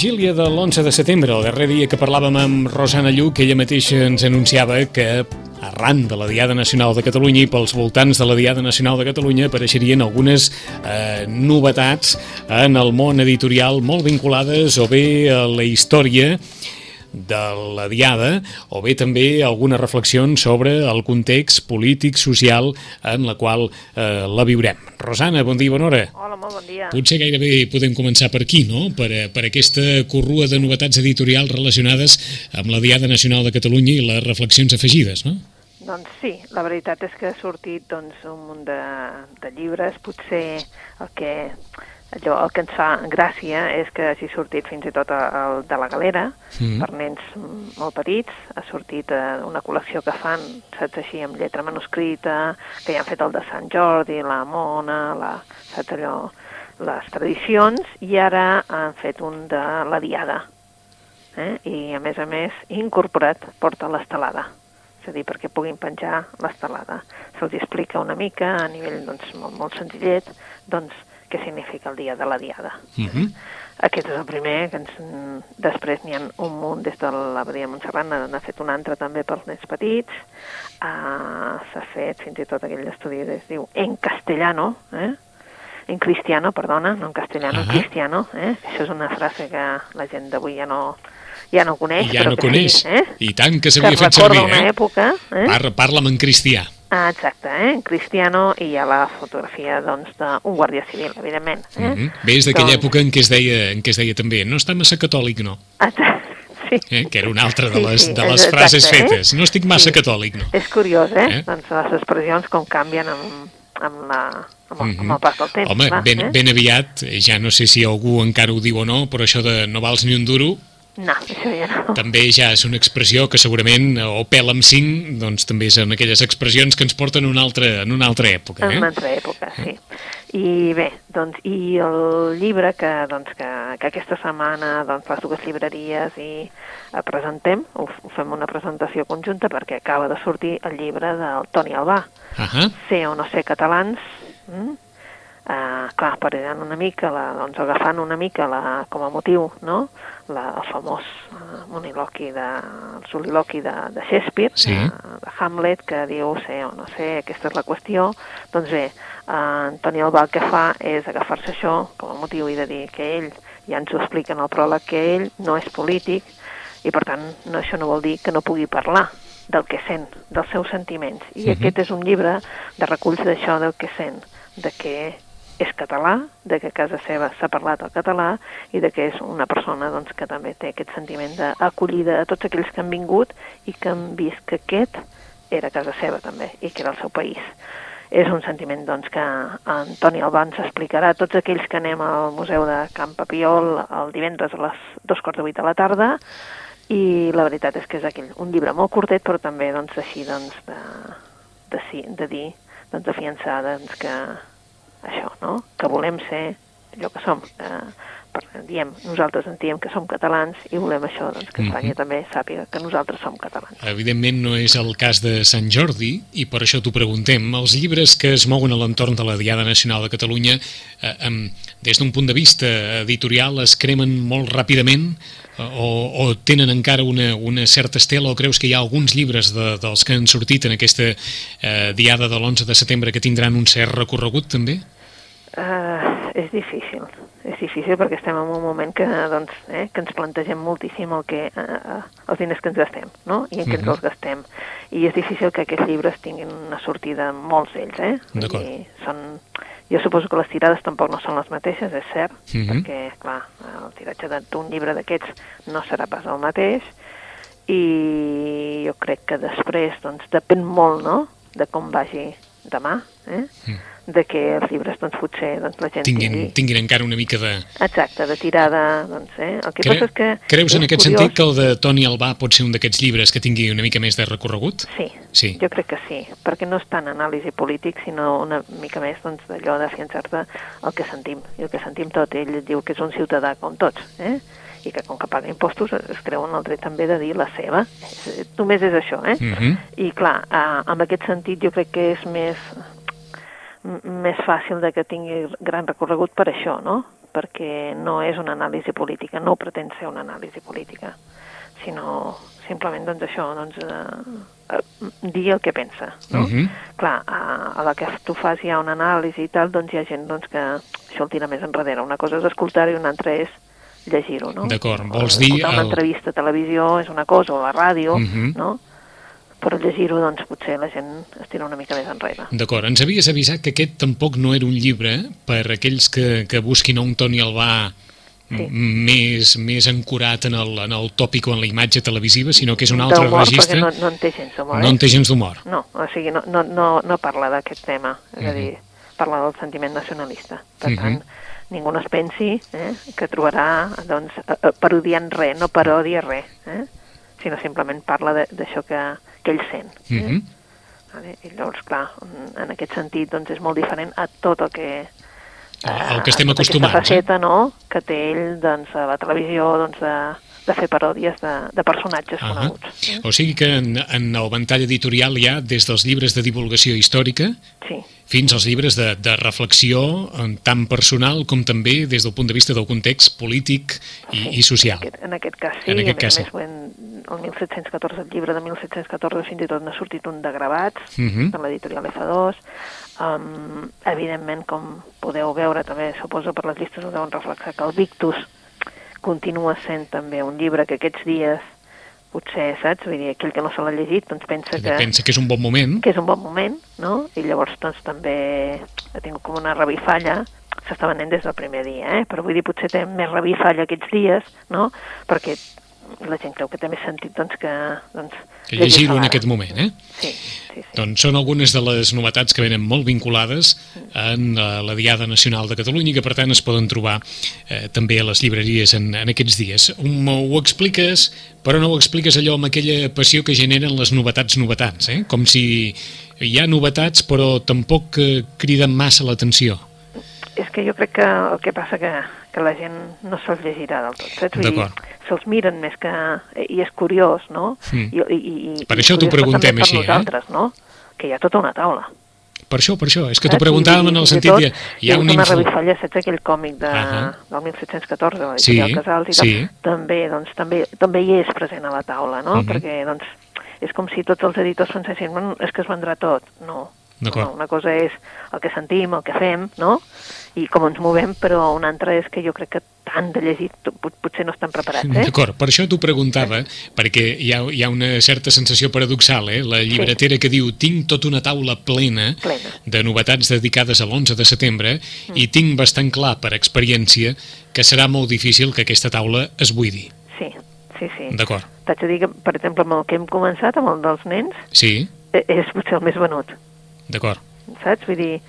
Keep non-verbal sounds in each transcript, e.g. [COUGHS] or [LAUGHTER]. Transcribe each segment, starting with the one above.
Vigília de l'11 de setembre, el darrer dia que parlàvem amb Rosana Lluc, ella mateixa ens anunciava que arran de la Diada Nacional de Catalunya i pels voltants de la Diada Nacional de Catalunya apareixerien algunes eh, novetats en el món editorial molt vinculades o bé a la història de la Diada o bé també algunes reflexions sobre el context polític, social en la qual eh, la viurem. Rosana, bon dia i bona hora. Hola, molt bon dia. Potser gairebé podem començar per aquí, no? Per, eh, per aquesta corrua de novetats editorials relacionades amb la Diada Nacional de Catalunya i les reflexions afegides, no? Doncs sí, la veritat és que ha sortit doncs, un munt de, de llibres, potser el que allò, el que ens fa gràcia és que hagi sortit fins i tot el de la galera, mm. per nens molt petits, ha sortit eh, una col·lecció que fan, saps així, amb lletra manuscrita, que ja han fet el de Sant Jordi, la Mona, la, saps allò, les tradicions, i ara han fet un de la Diada. Eh? I, a més a més, incorporat porta l'estelada és a dir, perquè puguin penjar l'estelada. Se'ls explica una mica, a nivell doncs, molt, molt senzillet, doncs, què significa el dia de la Diada. Uh -huh. Aquest és el primer, que ens, després n'hi ha un munt des de l'abadia Montserrat, n'ha fet un altre també pels nens petits, uh, s'ha fet fins i tot aquell estudi que es diu en castellano, eh? en cristiano, perdona, no en castellano, uh -huh. en cristiano, eh? això és una frase que la gent d'avui ja no, ja no coneix. I ja però no que coneix, sí, eh? i tant que s'havia que fet servir, una eh? època, eh? Parla, parla'm en cristià. Ah, exacte, eh? Cristiano i hi ha la fotografia doncs, d'un guàrdia civil, evidentment. Eh? Mm -hmm. Bé, és d'aquella doncs... època en què, es deia, en què es deia també no està massa catòlic, no? Exacte, [LAUGHS] sí. Eh? Que era una altra de Sí, les, sí, de les exacte, frases eh? fetes. No estic massa Sí. catòlic, no? És curiós, eh? Eh? Doncs les expressions com canvien amb, amb, la, amb, el, Mhm. amb el pas del temps. Home, clar, ben, eh? ben aviat, eh, ja no sé si algú encara ho diu o no, però això de no vals ni un duro, No, això ja no. també ja és una expressió que segurament, eh, o pèl amb cinc, doncs també són aquelles expressions que ens porten a una altra, en una altra època. En Eh? una altra època, sí. I bé, doncs, i el llibre que, doncs, que, que aquesta setmana doncs, les dues llibreries i eh, presentem, ho, ho fem una presentació conjunta perquè acaba de sortir el llibre del Toni Albà, Ahà. Ser o no ser catalans, mm? Uh, clar, parlant una mica, la, doncs agafant una mica la, com a motiu, no?, la, el famós uh, moniloqui de, el soliloqui de, de Shakespeare, Sí. de, de Hamlet, que diu ser o no ser, aquesta és la qüestió, doncs bé, uh, Antoni Albà el que fa és agafar-se això com a motiu i de dir que ell, ja ens ho explica en el pròleg, que ell no és polític i per tant no, això no vol dir que no pugui parlar del que sent, dels seus sentiments. I Mhm. aquest és un llibre de reculls d'això del que sent, de que és català, de que a casa seva s'ha parlat el català i de que és una persona doncs, que també té aquest sentiment d'acollida a tots aquells que han vingut i que han vist que aquest era casa seva també i que era el seu país. És un sentiment doncs, que Antoni Albà ens explicarà a tots aquells que anem al Museu de Camp Papiol el divendres a les dos quarts de vuit de la tarda i la veritat és que és aquell, un llibre molt curtet però també doncs, així doncs, de, de, de dir, doncs, de fiançar doncs, que això, no? que volem ser allò que som. Eh, diem, nosaltres en diem que som catalans i volem això, doncs, que Espanya Mhm. també sàpiga que nosaltres som catalans. Evidentment no és el cas de Sant Jordi i per això t'ho preguntem. Els llibres que es mouen a l'entorn de la Diada Nacional de Catalunya eh, em, des d'un punt de vista editorial es cremen molt ràpidament eh, o, o tenen encara una, una certa estela o creus que hi ha alguns llibres de, dels que han sortit en aquesta eh, Diada de l'11 de setembre que tindran un cert recorregut també? Uh, és difícil, és difícil perquè estem en un moment que, doncs, eh, que ens plantegem moltíssim el que, uh, els diners que ens gastem, no? I en què ens Mhm. els gastem. I és difícil que aquests llibres tinguin una sortida, molts d'ells, eh? Dir, Són... Jo suposo que les tirades tampoc no són les mateixes, és cert, Mhm. perquè, clar, el tiratge d'un llibre d'aquests no serà pas el mateix, i jo crec que després, doncs, depèn molt, no?, de com vagi demà, eh? Mm. De que els llibres, doncs, potser doncs, la gent Tinguin, tingui... tinguin encara una mica de... Exacte, de tirada, doncs, eh? El que Cre passa és que... Creus en aquest curiós. sentit que el de Toni Albà pot ser un d'aquests llibres que tingui una mica més de recorregut? Sí, Sí. jo crec que sí, perquè no és tant anàlisi polític, sinó una mica més doncs, d'allò de fiançar-te el que sentim, i el que sentim tot. Ell diu que és un ciutadà com tots, eh? i que com que paga impostos es creuen el dret també de dir la seva. És, només és això, eh? Mhm. I clar, eh, en aquest sentit jo crec que és més més fàcil de que tingui gran recorregut per això, no? perquè no és una anàlisi política, no pretén ser una anàlisi política, sinó simplement doncs això, doncs, eh, eh, dir el que pensa. No? Uh -huh. Clar, a, a la que tu fas ja una anàlisi i tal, doncs hi ha gent doncs, que això el tira més enrere. Una cosa és escoltar-ho i una altra és llegir-ho, no? D'acord, vols dir... escoltar una El... entrevista a televisió és una cosa, o a la ràdio, Uh -huh. no? Però llegir-ho, doncs, potser la gent es tira una mica més enrere. D'acord, ens havies avisat que aquest tampoc no era un llibre per aquells que, que busquin un Toni Albà Sí. més, més ancorat en el, en el tòpic o en la imatge televisiva, sinó que és un altre registre. No, no en té gens d'humor, no eh? en té gens d'humor. No, o sigui, no, no, no, no parla d'aquest tema, és a Mhm. dir, parla del sentiment nacionalista. Per Mhm. tant, ningú no es pensi eh, que trobarà doncs, eh, eh, parodiant res, no parodia res, eh? sinó simplement parla de- d'això que, que ell sent. Eh? Mhm. Vale? I llavors, clar, en aquest sentit doncs, és molt diferent a tot el que El- el que estem acostumats, eh? Aquesta faceta, no?, que té ell doncs, a la televisió doncs, de, de fer paròdies de, de personatges Ahà. coneguts. Eh? O sigui que en, en el ventall editorial hi ha des dels llibres de divulgació històrica Sí, fins als llibres de, de reflexió eh, tant personal com també des del punt de vista del context polític i, i social. En aquest, en aquest cas sí, En aquest a cas més sí. més, en el 1714, el llibre de 1714, fins i tot n'ha sortit un de gravats, Mhm. de l'editorial F2. Um, evidentment, com podeu veure, també suposo per les llistes ho deuen reflexar, que el Victus continua sent també un llibre que aquests dies potser, saps? Vull dir, aquell que no se l'ha llegit, doncs pensa Que que, pensa que és un bon moment. que és un bon moment, no? I llavors doncs també ha tingut com una revifalla, s'està venent des del primer dia, eh? però vull dir, potser té més revifalla aquests dies, no? Perquè la gent creu que té més sentit doncs, que... Doncs, Que llegir-ho en aquest moment, eh? Sí, sí, sí. Doncs són algunes de les novetats que venen molt vinculades en la, la Diada Nacional de Catalunya i que per tant es poden trobar eh, també a les llibreries en, en aquests dies. Um, ho expliques, però no ho expliques allò amb aquella passió que generen les novetats novetats, eh? com si hi ha novetats però tampoc eh, criden massa l'atenció. És que jo crec que el que passa que, que la gent no se'ls llegirà del tot, saps? Vull dir, se'ls miren més que... I és curiós, no? Mm. I, i, i, Per això t'ho preguntem així, eh? per nosaltres, no? Que hi ha tota una taula. Per això, per això, és que t'ho Saps? preguntàvem en el sentit que tot, hi ha una info... revifalla, saps aquell còmic de, Ahà. del 1714, de Sí, Casals i tal, sí. també, doncs, també, també hi és present a la taula, no? Mhm. Perquè, doncs, és com si tots els editors pensessin, bueno, és que es vendrà tot. No, no, una cosa és el que sentim, el que fem, no? I com ens movem, però una altra és que jo crec que tant de llegir pot, potser no estan preparats, eh? D'acord, per això t'ho preguntava, perquè hi ha, hi ha una certa sensació paradoxal, eh? La llibretera que diu tinc tota una taula plena, Plena. de novetats dedicades a l'11 de setembre i tinc bastant clar, per experiència, que serà molt difícil que aquesta taula es buidi. Sí, sí, sí. D'acord. T'haig de dir que, per exemple, amb el que hem començat, amb el dels nens, Sí, eh, és potser el més venut, d'acord. Saps? Vull dir...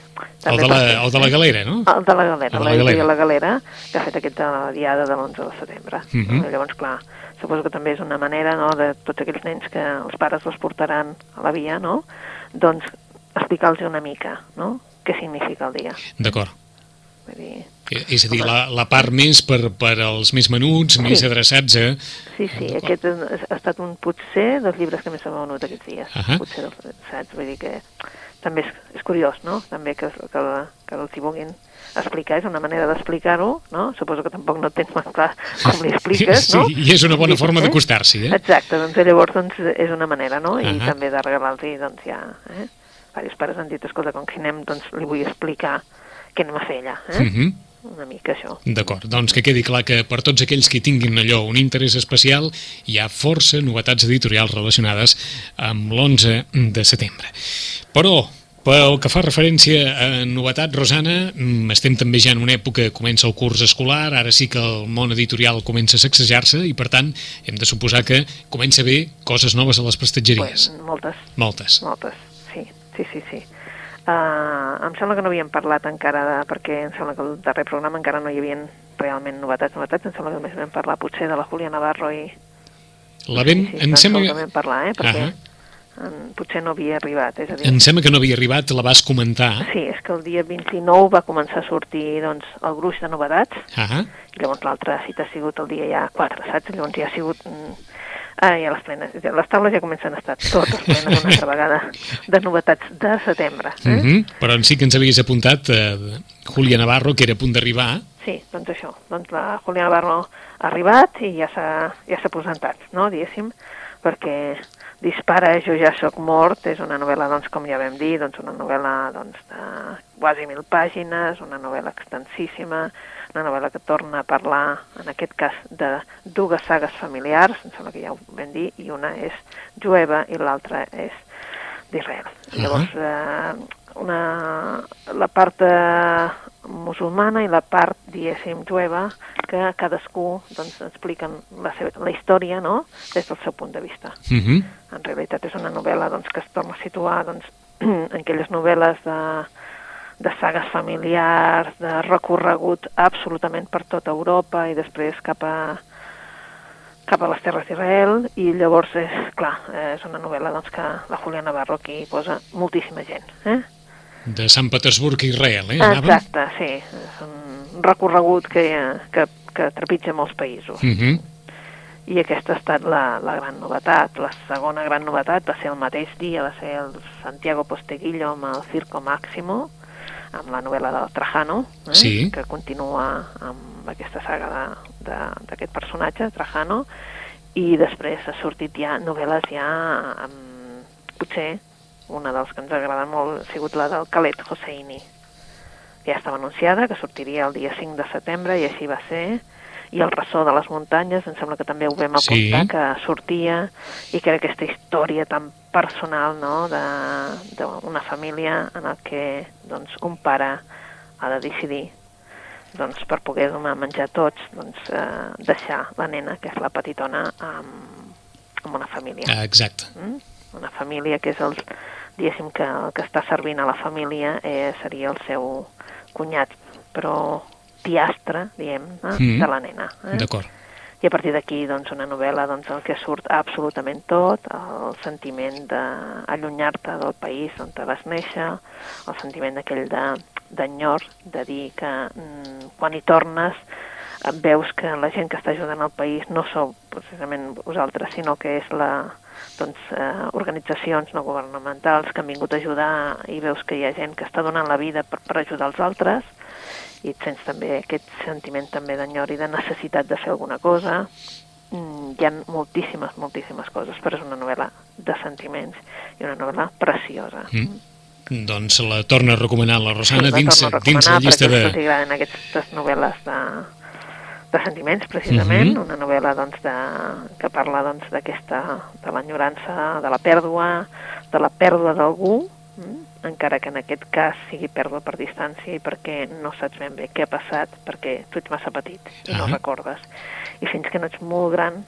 El, de la, el de la galera, no? El de la galera, El de la la, galera. la galera, que ha fet aquesta diada de l'11 de setembre. Mhm. Llavors, clar, suposo que també és una manera no, de tots aquells nens que els pares els portaran a la via, no? doncs explicar-los una mica no? què significa el dia. D'acord. Vull dir, Eh, És a dir, la, la part més per, per als més menuts, més Sí. adreçats a... sí, sí, aquest ha estat un potser dels llibres que més s'ha venut aquests dies. Ahà. Potser, dels- saps? Vull dir que també és, és curiós, no? També que, que, que els hi vulguin explicar, és una manera d'explicar-ho, no? Suposo que tampoc no tens molt clar com li expliques, Sí, no? i és una bona Sí, forma eh? d'acostar-s'hi, eh? Exacte, doncs llavors doncs, és una manera, no? I Ahà. també de regalar-los, doncs ja... Eh? Diversos pares han dit, escolta, com que anem, doncs li vull explicar què anem a fer allà, eh? Mhm. Una mica això. D'acord, doncs que quedi clar que per tots aquells que tinguin allò un interès especial hi ha força novetats editorials relacionades amb l'11 de setembre. Però, pel que fa referència a novetat, Rosana, mm, estem també ja en una època que comença el curs escolar, ara sí que el món editorial comença a sacsejar-se i, per tant, hem de suposar que comença a haver coses noves a les prestatgeries. Pues, moltes, Moltes. moltes, sí, sí, sí, sí. Uh, em sembla que no havíem parlat encara, de, perquè em sembla que el darrer programa encara no hi havia realment novetats, novetats, em sembla que només vam parlar potser de la Júlia Navarro i... La vam, sí, sí, em sembla que... parlar, eh, perquè Ahà. en, potser no havia arribat, és a dir... Em sembla que no havia arribat, la vas comentar. Sí, és que el dia 29 va començar a sortir doncs, el gruix de novetats, Ah, i llavors l'altra cita ha sigut el dia ja 4, saps? Llavors ja ha sigut... mm, Ah, ja les plenes. Ja- Les taules ja comencen a estar totes plenes una altra vegada de novetats de setembre. Eh? Uh -huh. Però en sí que ens havies apuntat eh, Julia Navarro, que era a punt d'arribar, sí, doncs això. Doncs la Juliana Barro ha arribat i ja s'ha ja presentat, no?, diguéssim, perquè Dispara, jo ja sóc mort, és una novel·la, doncs, com ja vam dir, doncs, una novel·la doncs, de quasi mil pàgines, una novel·la extensíssima, una novel·la que torna a parlar, en aquest cas, de dues sagues familiars, em sembla que ja ho vam dir, i una és jueva i l'altra és d'Israel. Uh -huh. Llavors, eh, una, la part eh, musulmana i la part, diguéssim, jueva, que cadascú doncs, expliquen la, seva, la història no? des del seu punt de vista. Uh -huh. En realitat és una novel·la doncs, que es torna a situar doncs, [CLEARS THROAT] en aquelles novel·les de, de sagues familiars, de recorregut absolutament per tota Europa i després cap a, cap a les terres d'Israel i llavors és, clar, és una novel·la doncs, que la Julia Navarro aquí posa moltíssima gent. Eh? De Sant Petersburg i Israel, eh? Exacte, sí. És un recorregut que, que, que trepitja molts països. Uh -huh. I aquesta ha estat la, la gran novetat. La segona gran novetat va ser el mateix dia, va ser el Santiago Posteguillo amb el Circo Máximo, amb la novel·la del Trajano, eh? Sí. que continua amb aquesta saga d'aquest personatge, Trajano, i després ha sortit ja novel·les ja amb, potser una dels que ens agraden molt ha sigut la del Khaled Hosseini, que ja estava anunciada, que sortiria el dia 5 de setembre, i així va ser, i el ressò de les muntanyes, em sembla que també ho vam apuntar, Sí. que sortia, i que era aquesta història tan personal no? d'una família en el que doncs, un pare ha de decidir doncs, per poder donar menjar a tots, doncs, eh, deixar la nena, que és la petitona, amb, amb una família. Ah, Exacte. Mm? Una família que és el, diguéssim, que el que està servint a la família eh, seria el seu cunyat, però piastre, diguem, eh, Mm. de la nena. Eh? D'acord. I a partir d'aquí, doncs, una novel·la doncs, el que surt absolutament tot, el sentiment d'allunyar-te del país on te vas néixer, el sentiment d'aquell de- d'enyor, de, de dir que mm, quan hi tornes eh, veus que la gent que està ajudant al país no sou precisament vosaltres, sinó que és la, doncs, eh, organitzacions no governamentals que han vingut a ajudar i veus que hi ha gent que està donant la vida per, per ajudar els altres i et sents també aquest sentiment també d'enyor i de necessitat de fer alguna cosa. Mm, hi ha moltíssimes, moltíssimes coses, però és una novel·la de sentiments i una novel·la preciosa. Mm. Doncs la torna a recomanar la Rosana la dins, torno a dins la llista de... us agraden aquestes novel·les de, de sentiments, precisament, Mhm. una novel·la doncs, de, que parla doncs, d'aquesta, de l'enyorança, de la pèrdua, de la pèrdua d'algú? Encara que en aquest cas sigui pèrdua per distància i perquè no saps ben bé què ha passat, perquè tu ets massa petit i no Ah. recordes. I fins que no ets molt gran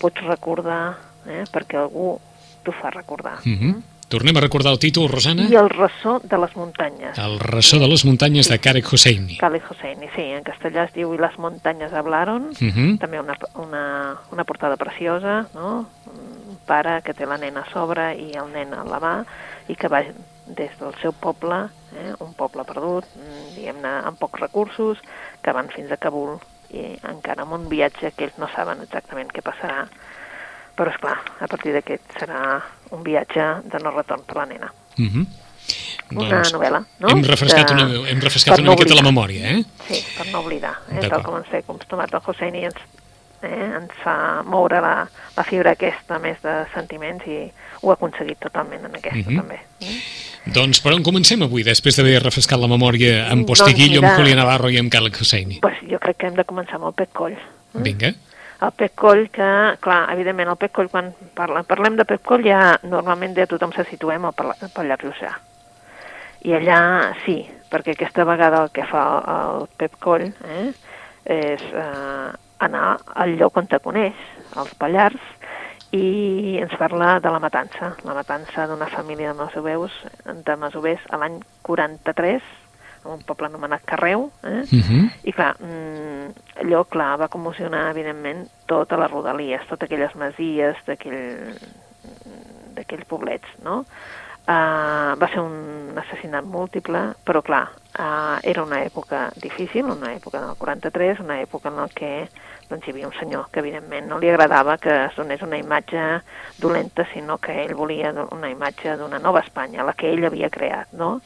pots recordar, eh? perquè algú t'ho fa recordar. Mm -hmm. Tornem a recordar el títol, Rosana? I el ressò de les muntanyes. El ressò de les muntanyes de Karek Hosseini. Khalid Hosseini, sí, en castellà es diu I les muntanyes hablaron, Mm -hmm. també una, una, una portada preciosa, no? un pare que té la nena a sobre i el nen a la mà i que va des del seu poble, eh, un poble perdut, mm, diguem-ne, amb pocs recursos, que van fins a Kabul i encara amb un viatge que ells no saben exactament què passarà, però és clar, a partir d'aquest serà un viatge de no retorn per la nena. Mm -hmm. Una novel·la, no? Hem refrescat, De- una, hem refrescat per una no miqueta la memòria, eh? Sí, per no oblidar. Eh? Tal com ens té acostumat el Hosseini ens, eh? ens fa moure la, la fibra aquesta més de sentiments i ho ha aconseguit totalment en aquesta Mhm. també. Mm? Doncs per on comencem avui, després d'haver refrescat la memòria amb Doncs Posteguillo, mira- amb Julián Navarro i amb Karek Hosseini? Pues jo crec que hem de començar amb el Pep Coll. Vinga. El Pep Coll, que, clar, evidentment, el Pep Coll, quan parla, parlem de Pep Coll, ja normalment ja tothom se situem al, llac Lluçà. I allà sí, perquè aquesta vegada el que fa el Pep Coll eh, és eh, anar al lloc on te coneix, als Pallars, i ens parla de la matança, la matança d'una família de masovers, de masovers a l'any 43, en un poble anomenat Carreu, eh? Mm -hmm. I clar, mm, allò, clar, va commocionar, evidentment, totes les rodalies, totes aquelles masies d'aquell- d'aquells poblets, no? Uh, va ser un assassinat múltiple, però clar, uh, era una època difícil, una època del 43, una època en la que doncs, hi havia un senyor que evidentment no li agradava que es donés una imatge dolenta, sinó que ell volia una imatge d'una nova Espanya, la que ell havia creat, no?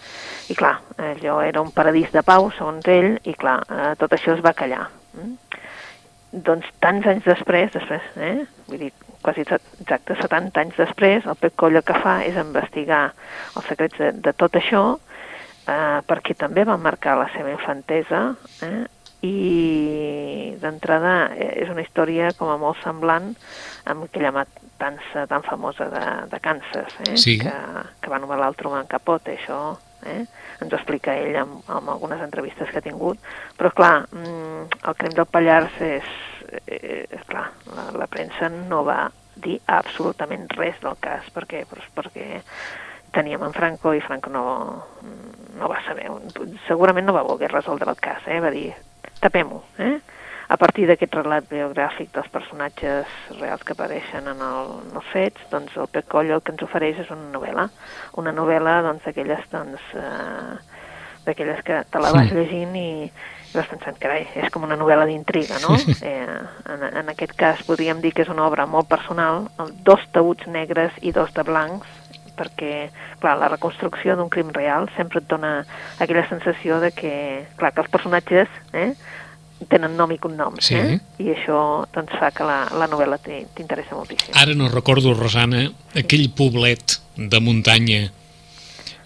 I clar, allò era un paradís de pau, segons ell, i clar, eh, tot això es va callar. Mm? Doncs tants anys després, després, eh? vull dir, quasi exacte 70 anys després, el Pep Coll el que fa és investigar els secrets de, de tot això, eh, perquè també va marcar la seva infantesa, eh? I d'entrada eh, és una història com a molt semblant amb aquella matança tan famosa de, de Kansas, eh? sí. que, que va novel·lar el Truman Capote, això eh? ens ho explica ell amb, amb algunes entrevistes que ha tingut, però clar, mm, el crim del Pallars és, eh, clar, la, la premsa no va dir absolutament res del cas, perquè, perquè teníem en Franco i Franco no, no va saber, segurament no va voler resoldre el cas, eh? va dir, tapem-ho, eh? a partir d'aquest relat biogràfic dels personatges reals que apareixen en, el, en els fets, doncs el Pep Coll el que ens ofereix és una novel·la. Una novel·la doncs, d'aquelles doncs, eh, d'aquelles que te la vas llegint i, i vas pensant, carai, és com una novel·la d'intriga, no? Eh, en, en aquest cas podríem dir que és una obra molt personal, dos taüts negres i dos de blancs, perquè, clar, la reconstrucció d'un crim real sempre et dona aquella sensació de que, clar, que els personatges, eh, tenen nom i cognom, sí. eh? i això doncs, fa que la, la novel·la t'interessa moltíssim. Ara no recordo, Rosana, aquell poblet de muntanya...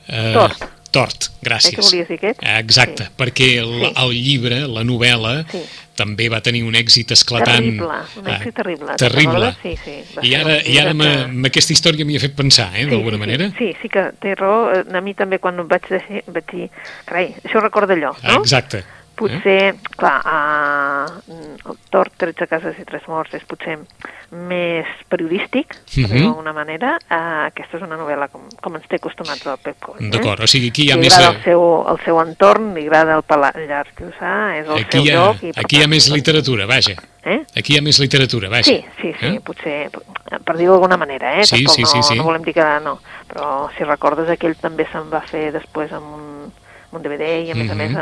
Eh, Tort. Tort, gràcies. Eh, que volies dir aquest? Exacte, sí. perquè el, sí. el llibre, la novel·la, sí. També va tenir un èxit esclatant. Terrible, un èxit eh, terrible. Terrible. Sí, sí. I ara, i ara que... amb aquesta història m'hi ha fet pensar, eh, sí, d'alguna sí, manera. Sí, sí que té raó. A mi també quan vaig, vaig dir, carai, això recorda allò, no? Exacte. Potser, eh? clar, uh, el Tort, 13 cases i 3 morts és potser més periodístic, uh -huh. d'alguna manera. Uh, aquesta és una novel·la com, com ens té acostumats al Pep Coll. Eh? D'acord, o sigui, aquí hi ha li més... Li el seu, el seu entorn, li agrada el Palar Jussà, és el aquí seu ha, lloc. I, aquí hi ha més literatura, vaja. Eh? Aquí hi ha més literatura, vaja. Sí, sí, sí, eh? potser, per dir-ho d'alguna manera, eh? Sí, Tampoc sí, no, sí, sí. no volem dir que no, però si recordes aquell també se'n va fer després amb un un DVD i a més a més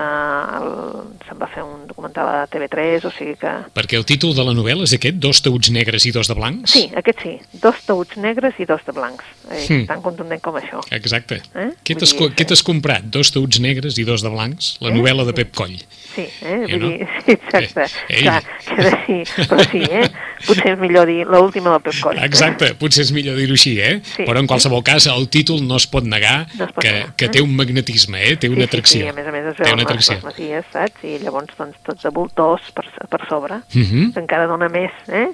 se'n va fer un documental a TV3, o sigui que... Perquè el títol de la novel·la és aquest, Dos tauts negres i dos de blancs? Sí, aquest sí, dos tauts negres i dos de blancs, és mm. tan contundent com això. Exacte. Eh? Què t'has dir... comprat? Dos tauts negres i dos de blancs? La eh? novel·la de Pep Coll. Sí, eh? vull no? dir, [LAUGHS] sí, exacte. Eh, Clar, que de sí, però sí, eh? Potser és millor dir l'última del Pep Coll. Exacte, potser és millor dir-ho així, eh? Sí, però en qualsevol sí. cas el títol no es pot negar no es pot que, negar, que eh? té un magnetisme, eh? Té una atracció. Sí, sí, a més a més es veuen les, les masies, saps? I llavors doncs tots de voltors per, per sobre, uh -huh. que encara dona més, eh?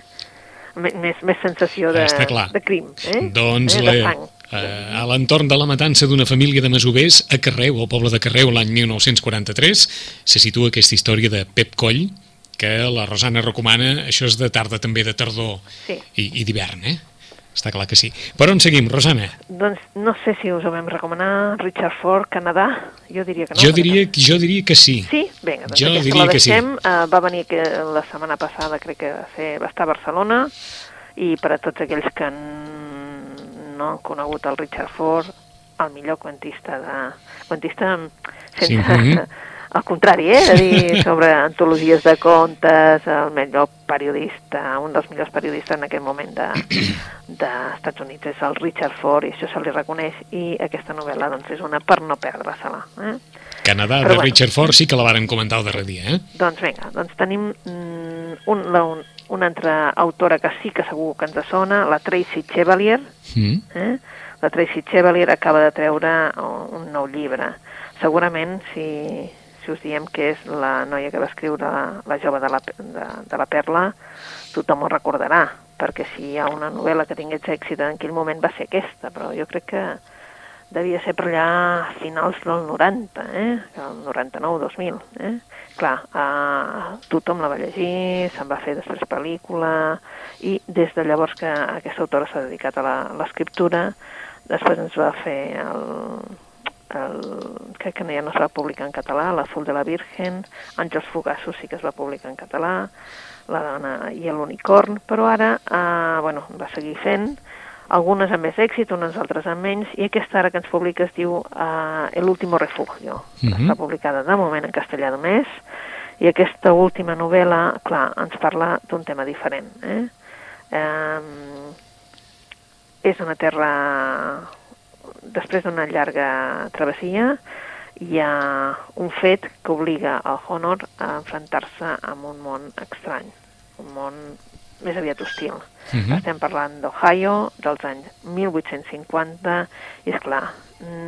més, més sensació de, Està clar. de crim, eh? Doncs eh? de sang. eh, a l'entorn de la matança d'una família de masovers a Carreu, al poble de Carreu, l'any 1943, se situa aquesta història de Pep Coll, que la Rosana recomana, això és de tarda també, de tardor sí. i, i d'hivern, eh? Està clar que sí. Per on seguim, Rosana? Doncs no sé si us ho vam recomanar Richard Ford, Canadà. Jo diria que no. Jo diria, jo diria que sí. Sí? Vinga, doncs jo diria la que sí. deixem. Uh, va venir que la setmana passada, crec que va, ser, va estar a Barcelona, i per a tots aquells que no han conegut el Richard Ford, el millor quantista de... quantista sense... Sí, mm -hmm. Al contrari, eh? de dir, sobre antologies de contes, el millor periodista, un dels millors periodistes en aquest moment de, [COUGHS] dels Estats Units és el Richard Ford, i això se li reconeix, i aquesta novel·la doncs, és una per no perdre-se-la. Eh? Canadà Però de bueno. Richard Ford sí que la varen comentar el darrer dia, eh? Doncs vinga, doncs tenim mm, un, la, un, una altra autora que sí que segur que ens sona, la Tracy Chevalier. Mm. Eh? La Tracy Chevalier acaba de treure un nou llibre. Segurament, si, si us diem que és la noia que va escriure la, la jove de la, de, de la Perla, tothom ho recordarà, perquè si hi ha una novel·la que tingués èxit en aquell moment va ser aquesta, però jo crec que devia ser per allà a finals del 90, eh? el 99-2000. Eh? Clar, eh, tothom la va llegir, se'n va fer després pel·lícula, i des de llavors que aquesta autora s'ha dedicat a l'escriptura, després ens va fer el, el, crec que ja no es va publicar en català, La Ful de la Virgen, Àngels Fugassos sí que es va publicar en català, La dona i l'unicorn, però ara, eh, bueno, va seguir fent, algunes amb més èxit, unes altres amb menys, i aquesta ara que ens publica es diu uh, El último refugio. Uh -huh. Està publicada de moment en castellà només, i aquesta última novel·la, clar, ens parla d'un tema diferent. Eh? Um, és una terra... Després d'una llarga travessia, hi ha un fet que obliga al Honor a enfrontar-se amb un món estrany, un món més aviat hostil. Uh -huh. Estem parlant d'Ohio, dels anys 1850, i és clar,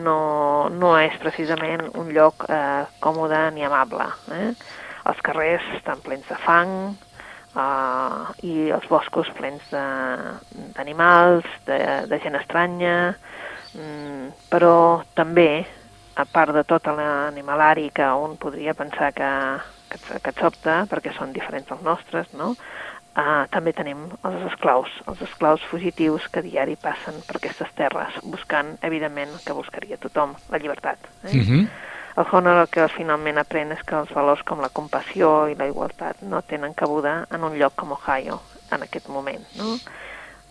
no, no és precisament un lloc eh, còmode ni amable. Eh? Els carrers estan plens de fang, eh, i els boscos plens d'animals, de, de, de gent estranya, mm, però també, a part de tot l'animalari que un podria pensar que, que, que et sobta, perquè són diferents dels nostres, no? Uh, també tenim els esclaus, els esclaus fugitius que diari passen per aquestes terres, buscant, evidentment, que buscaria tothom, la llibertat. Eh? Uh -huh. El Honor el que finalment aprèn és que els valors com la compassió i la igualtat no tenen cabuda en un lloc com Ohio, en aquest moment, no?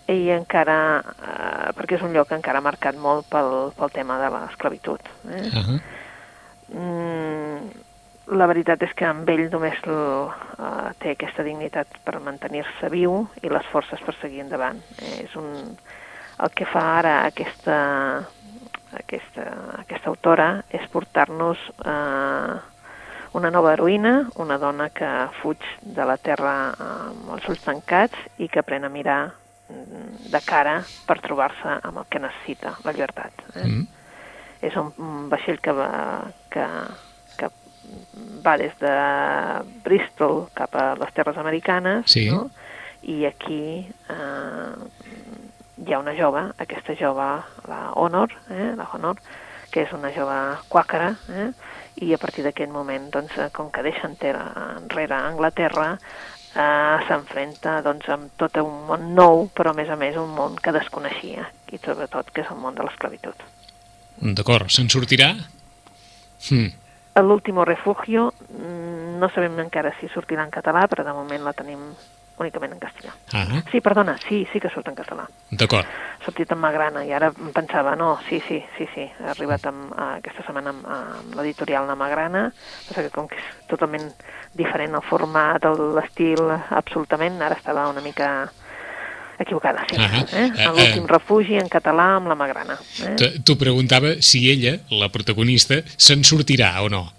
I encara, uh, perquè és un lloc encara marcat molt pel, pel tema de l'esclavitud. Eh? Uh -huh. mm, la veritat és que amb ell només uh, té aquesta dignitat per mantenir-se viu i les forces per seguir endavant. Eh, és un, el que fa ara aquesta, aquesta, aquesta autora és portar-nos uh, una nova heroïna, una dona que fuig de la terra amb els ulls tancats i que apren a mirar de cara per trobar-se amb el que necessita, la llibertat. Eh? Mm. És un, un vaixell que, va, que, que va des de Bristol cap a les terres americanes, sí. no? i aquí eh, hi ha una jove, aquesta jove, la Honor, eh, la Honor, que és una jove quàquera, eh, i a partir d'aquest moment, doncs, com que deixa enrere Anglaterra, eh, s'enfrenta doncs, amb tot un món nou, però a més a més un món que desconeixia, i sobretot que és el món de l'esclavitud. D'acord, se'n sortirà? Hmm. L'último refugio mm, no sabem encara si sortirà en català, però de moment la tenim únicament en castellà. Uh -huh. Sí, perdona, sí, sí que surt en català. D'acord. Ha sortit en Magrana i ara em pensava, no, sí, sí, sí, sí, ha arribat amb, aquesta setmana amb, amb l'editorial de Magrana, però que com que és totalment diferent el format, l'estil, absolutament, ara estava una mica equivocada, sí. Uh -huh. eh? eh L'últim uh, refugi en català amb la Magrana. Eh? T'ho preguntava si ella, la protagonista, se'n sortirà o no.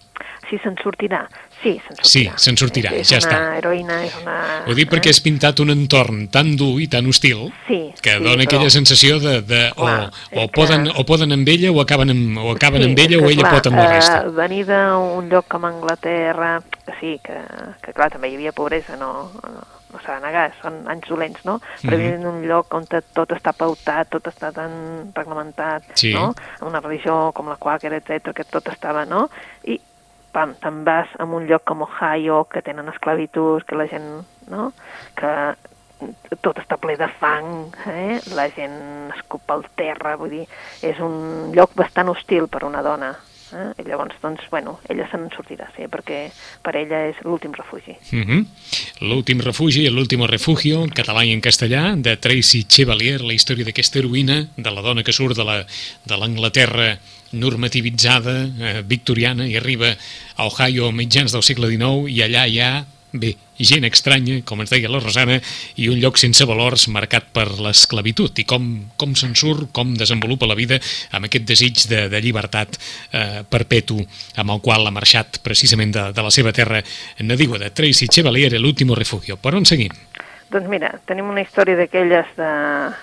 Si se'n sortirà. Sí, se'n sortirà. Sí, se'n sortirà, és, ja està. És una heroïna, és una... Ho dic perquè has pintat un entorn tan dur i tan hostil sí, que sí, dona aquella sensació de, de clar, o, o, poden, que... o poden amb ella o acaben amb, o acaben sí, amb ella o ella clar, pot amb la resta. Uh, venir d'un lloc com Anglaterra, sí, que, que clar, també hi havia pobresa, no, no no s'ha de negar, són anys dolents, no? Però mm -hmm. en un lloc on tot està pautat, tot està tan reglamentat, sí. no? En una religió com la quàquera, etc que tot estava, no? I, pam, te'n vas a un lloc com Ohio, que tenen esclavitud, que la gent, no? Que tot està ple de fang, eh? la gent escupa al terra, vull dir, és un lloc bastant hostil per una dona, Eh? I llavors, doncs, bueno, ella se n'en sortirà, sí, perquè per ella és l'últim refugi. Mm -hmm. L'últim refugi, l'últim refugio, en català i en castellà, de Tracy Chevalier, la història d'aquesta heroïna, de la dona que surt de l'Anglaterra normativitzada, eh, victoriana, i arriba a Ohio a mitjans del segle XIX, i allà hi ha Bé, gent estranya, com ens deia la Rosana, i un lloc sense valors marcat per l'esclavitud, i com, com se'n surt, com desenvolupa la vida amb aquest desig de, de llibertat eh, perpetu amb el qual ha marxat precisament de, de la seva terra nadiua de Tracy Chevalier, l'último refugio. Per on seguim? Doncs mira, tenim una història d'aquelles de...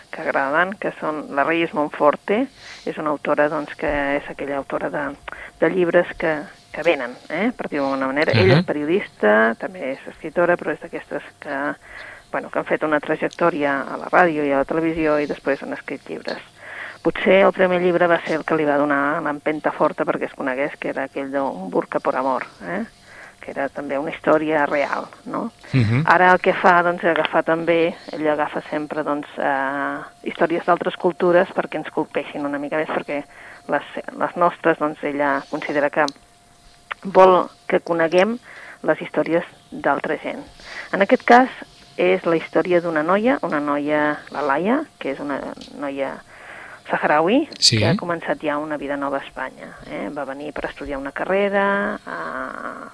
que agraden, que són la Reyes Monforte, és una autora doncs, que és aquella autora de, de llibres que, que venen, eh, per dir-ho d'alguna manera. Uh -huh. Ella és periodista, també és escritora, però és d'aquestes que, bueno, que han fet una trajectòria a la ràdio i a la televisió i després han escrit llibres. Potser el primer llibre va ser el que li va donar l'empenta forta perquè es conegués, que era aquell d'un burca por amor, eh? que era també una història real, no? Uh -huh. Ara el que fa, doncs, és agafar també, ella agafa sempre, doncs, eh, històries d'altres cultures perquè ens colpeixin una mica més, perquè les, les nostres, doncs, ella considera que vol que coneguem les històries d'altra gent. En aquest cas, és la història d'una noia, una noia, la Laia, que és una noia saharaui, Sí. que ha començat ja una vida nova a Espanya. Eh? Va venir per estudiar una carrera, a,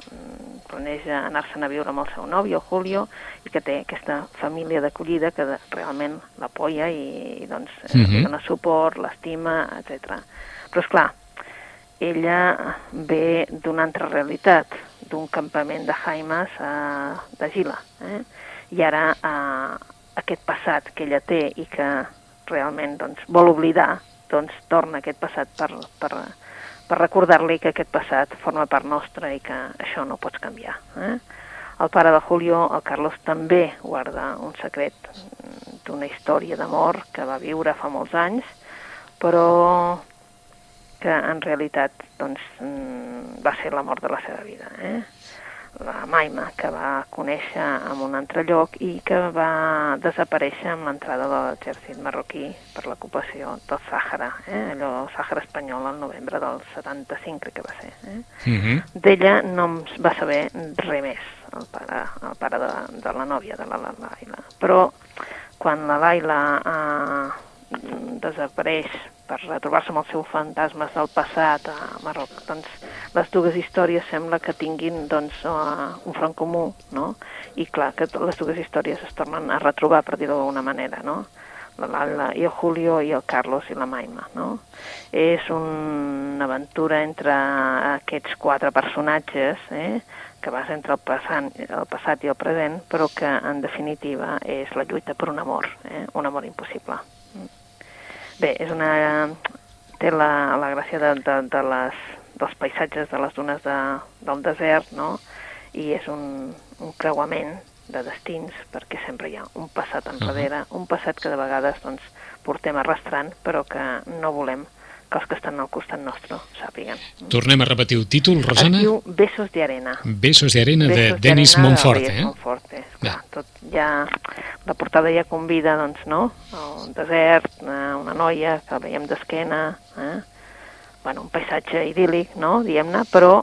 planeix anar-se'n a viure amb el seu nòvio, Julio, i que té aquesta família d'acollida que de, realment l'apoya i, i doncs, eh, Mhm. li dona suport, l'estima, etc. Però, és clar, ella ve d'una altra realitat, d'un campament de Jaimes eh, de Gila. Eh? I ara eh, aquest passat que ella té i que realment doncs, vol oblidar, doncs torna aquest passat per, per, per recordar-li que aquest passat forma part nostra i que això no pots canviar. Eh? El pare de Julio, el Carlos, també guarda un secret d'una història d'amor que va viure fa molts anys, però que en realitat doncs, mm, va ser l'amor de la seva vida. Eh? La Maima, que va conèixer en un altre lloc i que va desaparèixer amb l'entrada de l'exèrcit marroquí per l'ocupació del Sàhara, eh? allò Sàhara espanyol al novembre del 75 crec que va ser. Eh? Mhm. D'ella no em va saber res més, el pare, el pare de, de la nòvia, de la, la Laila. Però quan la Laila eh, desapareix per retrobar-se amb els seus fantasmes del passat a Marroc, doncs les dues històries sembla que tinguin doncs, uh, un front comú, no? I clar, que les dues històries es tornen a retrobar, per dir-ho d'alguna manera, no? La Lala i el Julio i el Carlos i la Maima, no? És una aventura entre aquests quatre personatges, eh? que vas entre el passat, el passat i el present, però que en definitiva és la lluita per un amor, eh? un amor impossible. Bé, és una... té la, la gràcia de, de, de les, dels paisatges de les dunes de, del desert, no? I és un, un creuament de destins, perquè sempre hi ha un passat enrere, un passat que de vegades doncs, portem arrastrant, però que no volem que els que estan al costat nostre sàpiguen. Tornem a repetir el títol, Rosana. Es diu Besos de arena. Besos de arena de Denis d'arena de Montfort, Reyes eh? Montforte, clar, Ja. tot ja, la portada ja convida, doncs, no? El desert, eh, una noia que la veiem d'esquena, eh? bueno, un paisatge idíl·lic, no?, diguem-ne, però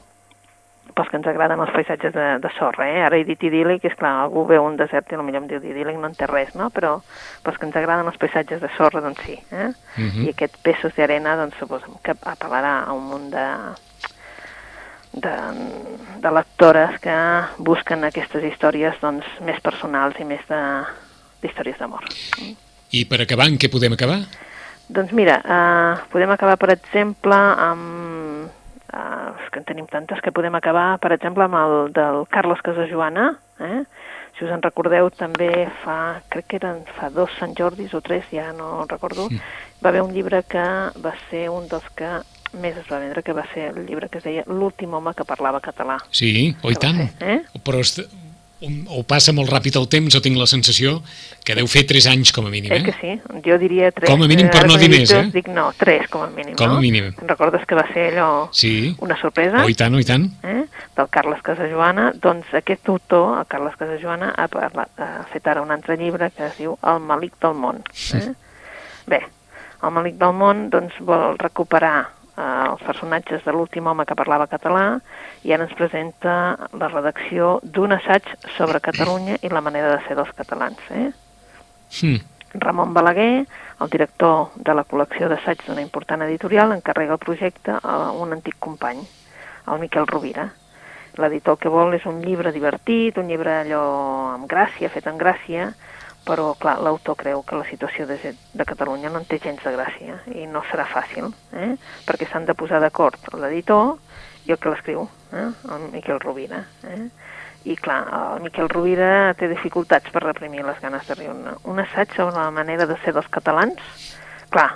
pels que ens agraden els paisatges de, de sorra, eh? Ara he dit idíl·lic, és clar, algú veu un desert i potser em diu idíl·lic, no en té res, no? Però pels que ens agraden els paisatges de sorra, doncs sí, eh? Mhm. I aquest pesos d'arena, doncs suposem que apel·larà a un munt de, de, de lectores que busquen aquestes històries doncs, més personals i més de d'històries d'amor. I per acabar, en què podem acabar? Doncs mira, eh, podem acabar, per exemple, amb... Que en tenim tantes que podem acabar, per exemple, amb el del Carlos Casajoana. Eh? Si us en recordeu, també fa, crec que eren fa dos Sant Jordis o tres, ja no recordo, va haver un llibre que va ser un dels que més es va vendre, que va ser el llibre que es deia L'últim home que parlava català. Sí, oi tant. ser, eh? Però o passa molt ràpid el temps o tinc la sensació que deu fer 3 anys com a mínim, Eh que eh? sí? Jo diria tres. Com a mínim per Ara no més, eh? Dic no, tres com a mínim, Com a no? mínim. Te'n recordes que va ser allò Sí, una sorpresa? oi tant, oi tant. eh, del Carles Casajoana, doncs aquest autor, el Carles Casajoana, ha, parlat, ha fet ara un altre llibre que es diu El malic del món. Eh? [LAUGHS] Bé, el malic del món doncs, vol recuperar eh, els personatges de l'últim home que parlava català i ara ens presenta la redacció d'un assaig sobre Catalunya i la manera de ser dels catalans. Eh? Hm. Ramon Balaguer, el director de la col·lecció d'assaigs d'una important editorial, encarrega el projecte a un antic company, el Miquel Rovira. L'editor que vol és un llibre divertit, un llibre allò amb gràcia, fet amb gràcia, però, clar, l'autor creu que la situació de, de Catalunya no en té gens de gràcia i no serà fàcil, eh? perquè s'han de posar d'acord l'editor i el que l'escriu, eh? el Miquel Rovira. Eh? I clar, el Miquel Rovira té dificultats per reprimir les ganes de riure. Un assaig sobre la manera de ser dels catalans, clar,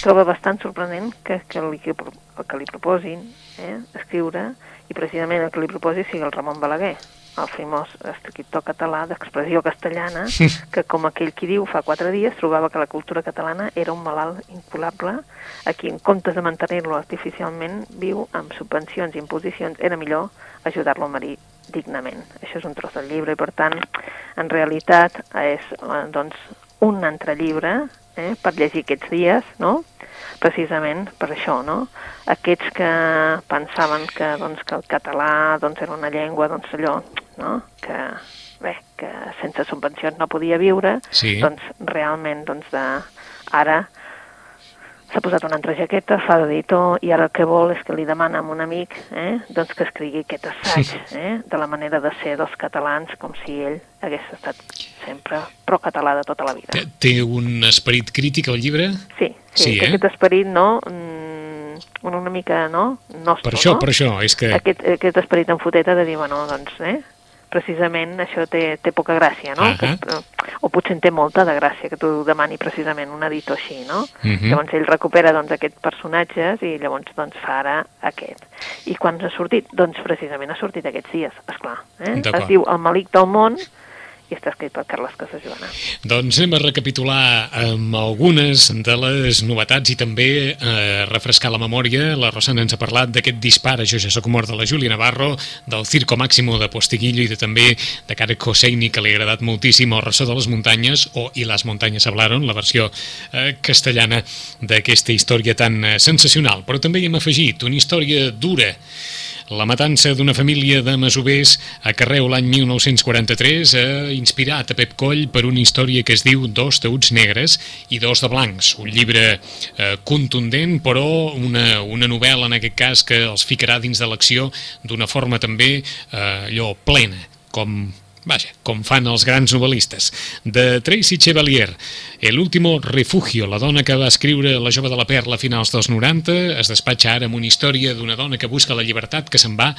troba bastant sorprenent que, que, li, que, que li proposin eh, escriure i precisament el que li proposi sigui el Ramon Balaguer, el famós escriptor català d'expressió castellana, que com aquell qui diu fa quatre dies trobava que la cultura catalana era un malalt incurable a qui en comptes de mantenir-lo artificialment viu amb subvencions i imposicions era millor ajudar-lo a morir dignament. Això és un tros del llibre i per tant en realitat és eh, doncs, un altre llibre eh, per llegir aquests dies, no? precisament per això, no? Aquests que pensaven que, doncs, que el català doncs, era una llengua, doncs allò, no? Que bé, que sense subvencions no podia viure, Sí. doncs realment doncs, de, ara s'ha posat una altra jaqueta, fa d'editor, i ara el que vol és que li demana a un amic eh, doncs que escrigui aquest assaig eh, de la manera de ser dels catalans, com si ell hagués estat sempre pro-català de tota la vida. Té, té un esperit crític el llibre? Sí, sí, Sí, eh? aquest esperit, no? Mm, una, una mica, no? Nostre, Per això, no? per això, és que... Aquest, aquest esperit en foteta de dir, bueno, doncs, eh? Precisament això té, té poca gràcia, no? Ahà. Però, o potser en té molta de gràcia que tu demani precisament un editor així, no? Mhm. Llavors ell recupera doncs, aquests personatges i llavors doncs, fa ara aquest. I quan ha sortit? Doncs precisament ha sortit aquests dies, esclar. Eh? D'acord. Es diu El malic del món i està escrit per Carles Casajoana. Doncs anem a recapitular amb algunes de les novetats i també eh, refrescar la memòria. La Rosana ens ha parlat d'aquest dispar, això ja soc mort, de la Júlia Navarro, del Circo Máximo de Postiguillo i de també de Karek Hosseini, que li ha agradat moltíssim, el ressò de les muntanyes, o I les muntanyes hablaron, la versió eh, castellana d'aquesta història tan eh, sensacional. Però també hi hem afegit una història dura, la matança d'una família de masovers a Carreu l'any 1943 ha inspirat a Pep Coll per una història que es diu Dos teuts negres i dos de blancs. Un llibre eh, contundent, però una, una novel·la en aquest cas que els ficarà dins de l'acció d'una forma també eh, allò plena, com Vaja, com fan els grans novel·listes. De Tracy Chevalier, El último refugio, la dona que va escriure La jove de la perla a finals dels 90, es despatxa ara amb una història d'una dona que busca la llibertat, que se'n va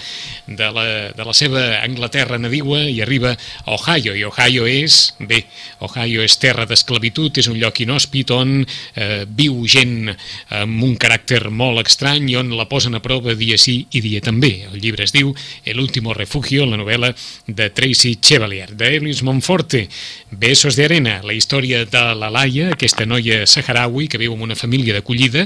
de la, de la seva Anglaterra nadiua i arriba a Ohio. I Ohio és, bé, Ohio és terra d'esclavitud, és un lloc inhòspit on eh, viu gent amb un caràcter molt estrany i on la posen a prova dia sí i dia també. El llibre es diu El último refugio, la novel·la de Tracy Chevalier. De Elis Monforte, Besos de arena, la història de la Laia, aquesta noia saharaui que viu amb una família d'acollida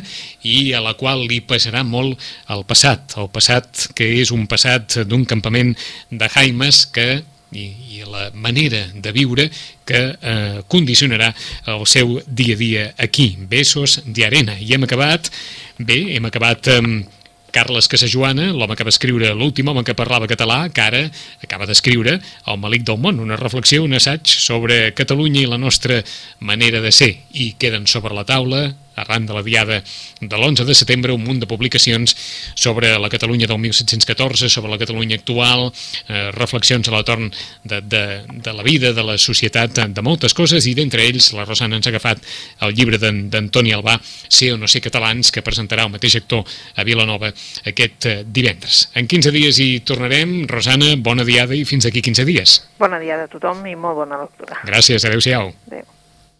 i a la qual li passarà molt el passat, el passat que és un passat d'un campament de Jaimes que i, i la manera de viure que eh, condicionarà el seu dia a dia aquí. Besos de arena. I hem acabat, bé, hem acabat amb Carles Casajoana, l'home que va escriure l'últim home que parlava català, que ara acaba d'escriure El malic del món, una reflexió, un assaig sobre Catalunya i la nostra manera de ser. I queden sobre la taula, arran de la diada de l'11 de setembre, un munt de publicacions sobre la Catalunya del 1714, sobre la Catalunya actual, eh, reflexions a l'entorn de, de, de la vida, de la societat, de moltes coses, i d'entre ells la Rosana ens ha agafat el llibre d'Antoni Albà, Ser o no ser catalans, que presentarà el mateix actor a Vilanova aquest eh, divendres. En 15 dies hi tornarem. Rosana, bona diada i fins aquí 15 dies. Bona diada a tothom i molt bona lectura. Gràcies, adeu-siau. Adéu.